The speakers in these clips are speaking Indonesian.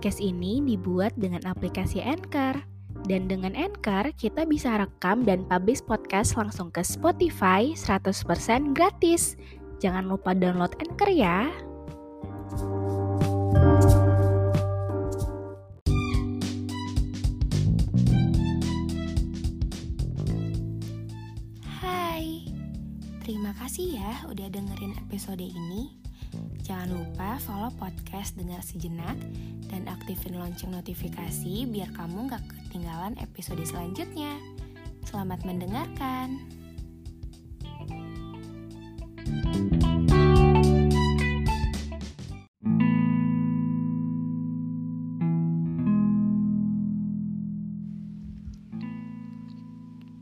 Podcast ini dibuat dengan aplikasi Anchor. Dan dengan Anchor, kita bisa rekam dan publish podcast langsung ke Spotify 100% gratis. Jangan lupa download Anchor ya. Hai, terima kasih ya udah dengerin episode ini. Jangan lupa follow podcast Dengar Sejenak dan aktifin lonceng notifikasi biar kamu gak ketinggalan episode selanjutnya. Selamat mendengarkan.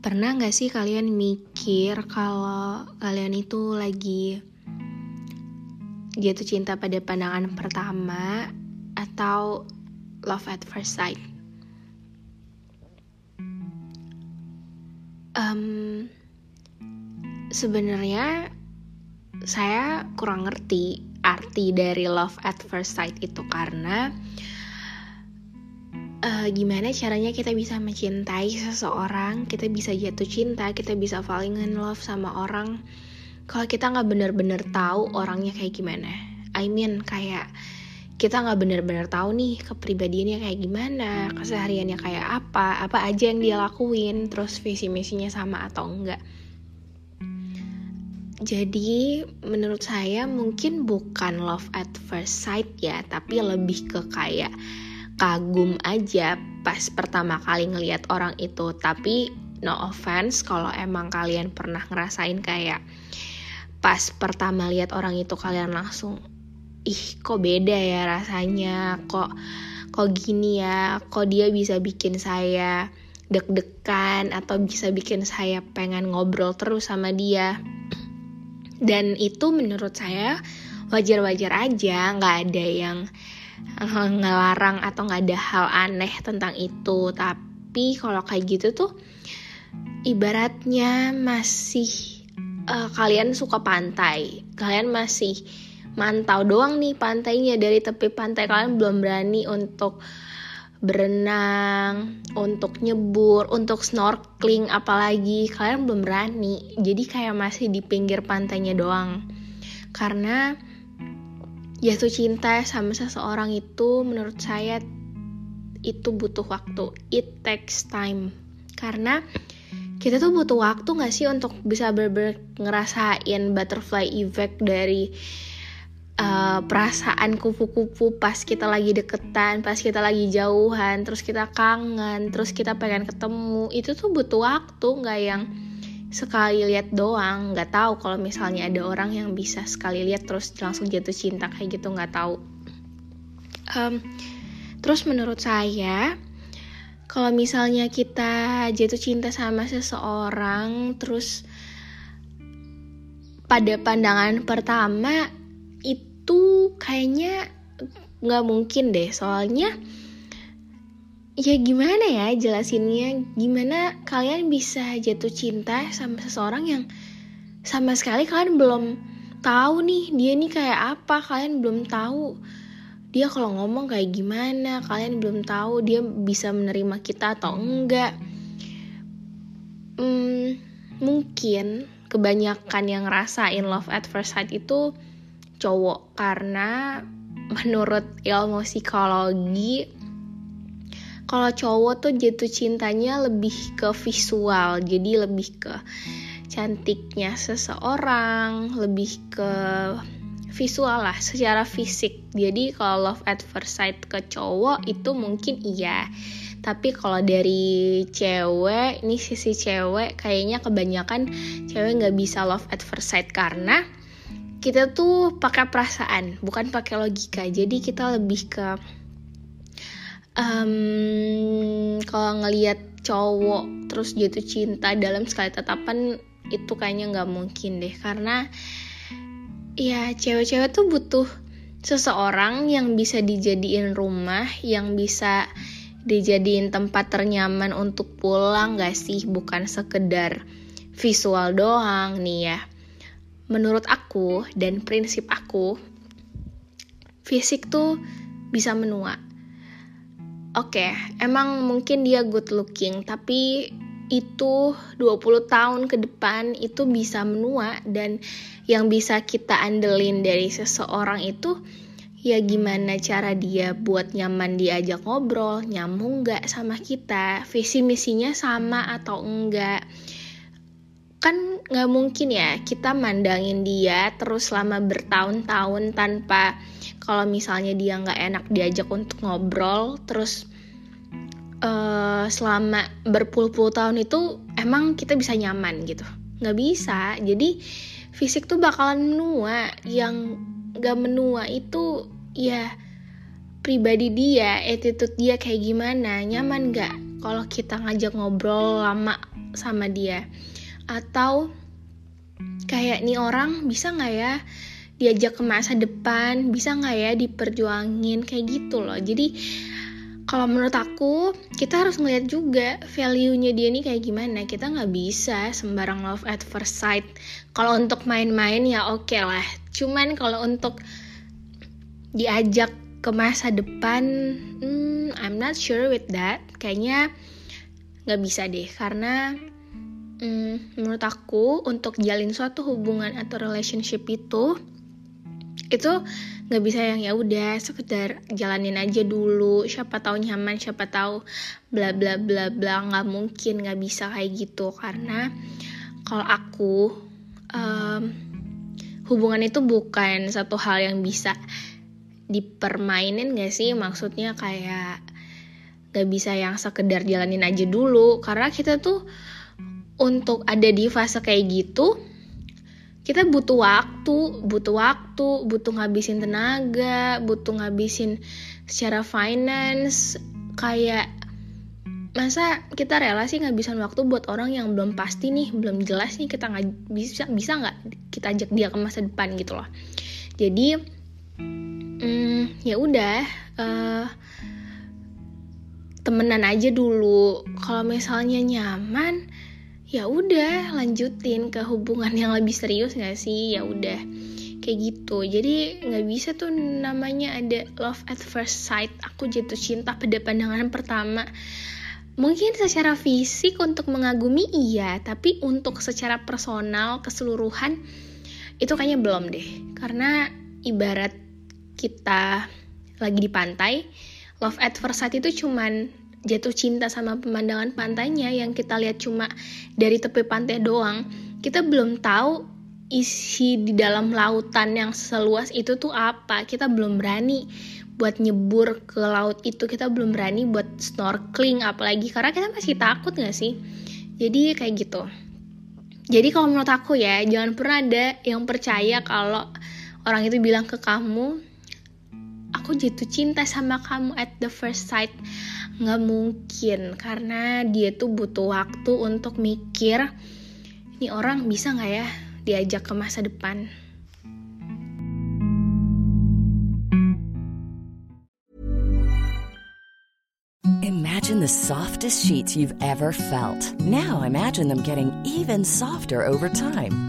Pernah gak sih kalian mikir kalau kalian itu lagi jatuh cinta pada pandangan pertama atau love at first sight? Um, Sebenarnya saya kurang ngerti arti dari love at first sight itu karena uh, gimana caranya kita bisa mencintai seseorang, kita bisa jatuh cinta, kita bisa falling in love sama orang kalau kita nggak bener-bener tahu orangnya kayak gimana. I mean kayak kita nggak bener-bener tahu nih kepribadiannya kayak gimana, kesehariannya kayak apa, apa aja yang dia lakuin, terus visi misinya sama atau enggak. Jadi menurut saya mungkin bukan love at first sight ya, tapi lebih ke kayak kagum aja pas pertama kali ngelihat orang itu. Tapi no offense kalau emang kalian pernah ngerasain kayak pas pertama lihat orang itu kalian langsung ih kok beda ya rasanya, kok kok gini ya, kok dia bisa bikin saya deg-degan atau bisa bikin saya pengen ngobrol terus sama dia? Dan itu menurut saya wajar-wajar aja nggak ada yang ngelarang atau nggak ada hal aneh tentang itu. Tapi kalau kayak gitu tuh ibaratnya masih uh, kalian suka pantai kalian masih mantau doang nih pantainya dari tepi pantai kalian belum berani untuk berenang, untuk nyebur, untuk snorkeling apalagi kalian belum berani. Jadi kayak masih di pinggir pantainya doang. Karena jatuh cinta sama seseorang itu menurut saya itu butuh waktu. It takes time. Karena kita tuh butuh waktu gak sih untuk bisa bener-bener ngerasain butterfly effect dari uh, perasaan kupu-kupu pas kita lagi deketan, pas kita lagi jauhan, terus kita kangen, terus kita pengen ketemu, itu tuh butuh waktu, nggak yang sekali lihat doang. Nggak tahu kalau misalnya ada orang yang bisa sekali lihat terus langsung jatuh cinta kayak gitu, nggak tahu. Um, terus menurut saya, kalau misalnya kita jatuh cinta sama seseorang, terus pada pandangan pertama itu kayaknya nggak mungkin deh. Soalnya ya gimana ya jelasinnya? Gimana kalian bisa jatuh cinta sama seseorang yang sama sekali kalian belum tahu nih dia nih kayak apa? Kalian belum tahu dia kalau ngomong kayak gimana kalian belum tahu dia bisa menerima kita atau enggak. Hmm, mungkin kebanyakan yang ngerasain love at first sight itu cowok karena menurut ilmu psikologi kalau cowok tuh jatuh cintanya lebih ke visual jadi lebih ke cantiknya seseorang lebih ke visual lah secara fisik. Jadi kalau love at first sight ke cowok itu mungkin iya. Tapi kalau dari cewek ini sisi cewek kayaknya kebanyakan cewek nggak bisa love at first sight karena kita tuh pakai perasaan bukan pakai logika. Jadi kita lebih ke um, kalau ngelihat cowok terus jatuh cinta dalam sekali tatapan itu kayaknya nggak mungkin deh. Karena ya cewek-cewek tuh butuh seseorang yang bisa dijadiin rumah, yang bisa dijadiin tempat ternyaman untuk pulang gak sih? Bukan sekedar visual doang nih ya. Menurut aku dan prinsip aku, fisik tuh bisa menua. Oke, okay, emang mungkin dia good looking, tapi itu 20 tahun ke depan itu bisa menua dan yang bisa kita andelin dari seseorang itu ya gimana cara dia buat nyaman diajak ngobrol, nyambung nggak sama kita, visi misinya sama atau enggak. Kan nggak mungkin ya kita mandangin dia terus selama bertahun-tahun tanpa kalau misalnya dia nggak enak diajak untuk ngobrol, terus uh, selama berpuluh-puluh tahun itu emang kita bisa nyaman gitu. Nggak bisa. Jadi fisik tuh bakalan menua. Yang gak menua itu ya pribadi dia attitude dia kayak gimana. Nyaman gak kalau kita ngajak ngobrol lama sama dia? Atau kayak nih orang bisa nggak ya diajak ke masa depan? Bisa nggak ya diperjuangin? Kayak gitu loh. Jadi kalau menurut aku kita harus ngeliat juga value-nya dia nih kayak gimana. Kita nggak bisa sembarang love at first sight. Kalau untuk main-main ya oke okay lah. Cuman kalau untuk diajak ke masa depan hmm, I'm not sure with that. Kayaknya nggak bisa deh. Karena hmm, menurut aku untuk jalin suatu hubungan atau relationship itu itu nggak bisa yang ya udah sekedar jalanin aja dulu. Siapa tahu nyaman siapa tahu bla bla bla bla. Nggak mungkin nggak bisa kayak gitu. Karena kalau aku um, hubungan itu bukan satu hal yang bisa dipermainin gak sih? Maksudnya kayak gak bisa yang sekedar jalanin aja dulu. Karena kita tuh untuk ada di fase kayak gitu kita butuh waktu, butuh waktu, butuh ngabisin tenaga, butuh ngabisin secara finance, kayak masa kita rela sih ngabisin waktu buat orang yang belum pasti nih, belum jelas nih kita nggak bisa bisa nggak kita ajak dia ke masa depan gitu loh. Jadi hmm, ya udah uh, temenan aja dulu. Kalau misalnya nyaman, ya udah lanjutin ke hubungan yang lebih serius gak sih? Ya udah kayak gitu. Jadi nggak bisa tuh namanya ada love at first sight aku jatuh cinta pada pandangan pertama. Mungkin secara fisik untuk mengagumi iya tapi untuk secara personal keseluruhan itu kayaknya belum deh. Karena ibarat kita lagi di pantai love at first sight itu cuman jatuh cinta sama pemandangan pantainya yang kita lihat cuma dari tepi pantai doang kita belum tahu isi di dalam lautan yang seluas itu tuh apa. Kita belum berani buat nyebur ke laut itu kita belum berani buat snorkeling apalagi karena kita masih takut gak sih? Jadi kayak gitu. Jadi kalau menurut aku ya jangan pernah ada yang percaya kalau orang itu bilang ke kamu aku jatuh cinta sama kamu at the first sight nggak mungkin karena dia tuh butuh waktu untuk mikir ini orang bisa nggak ya diajak ke masa depan. Imagine the softest sheets you've ever felt. Now imagine them getting even softer over time.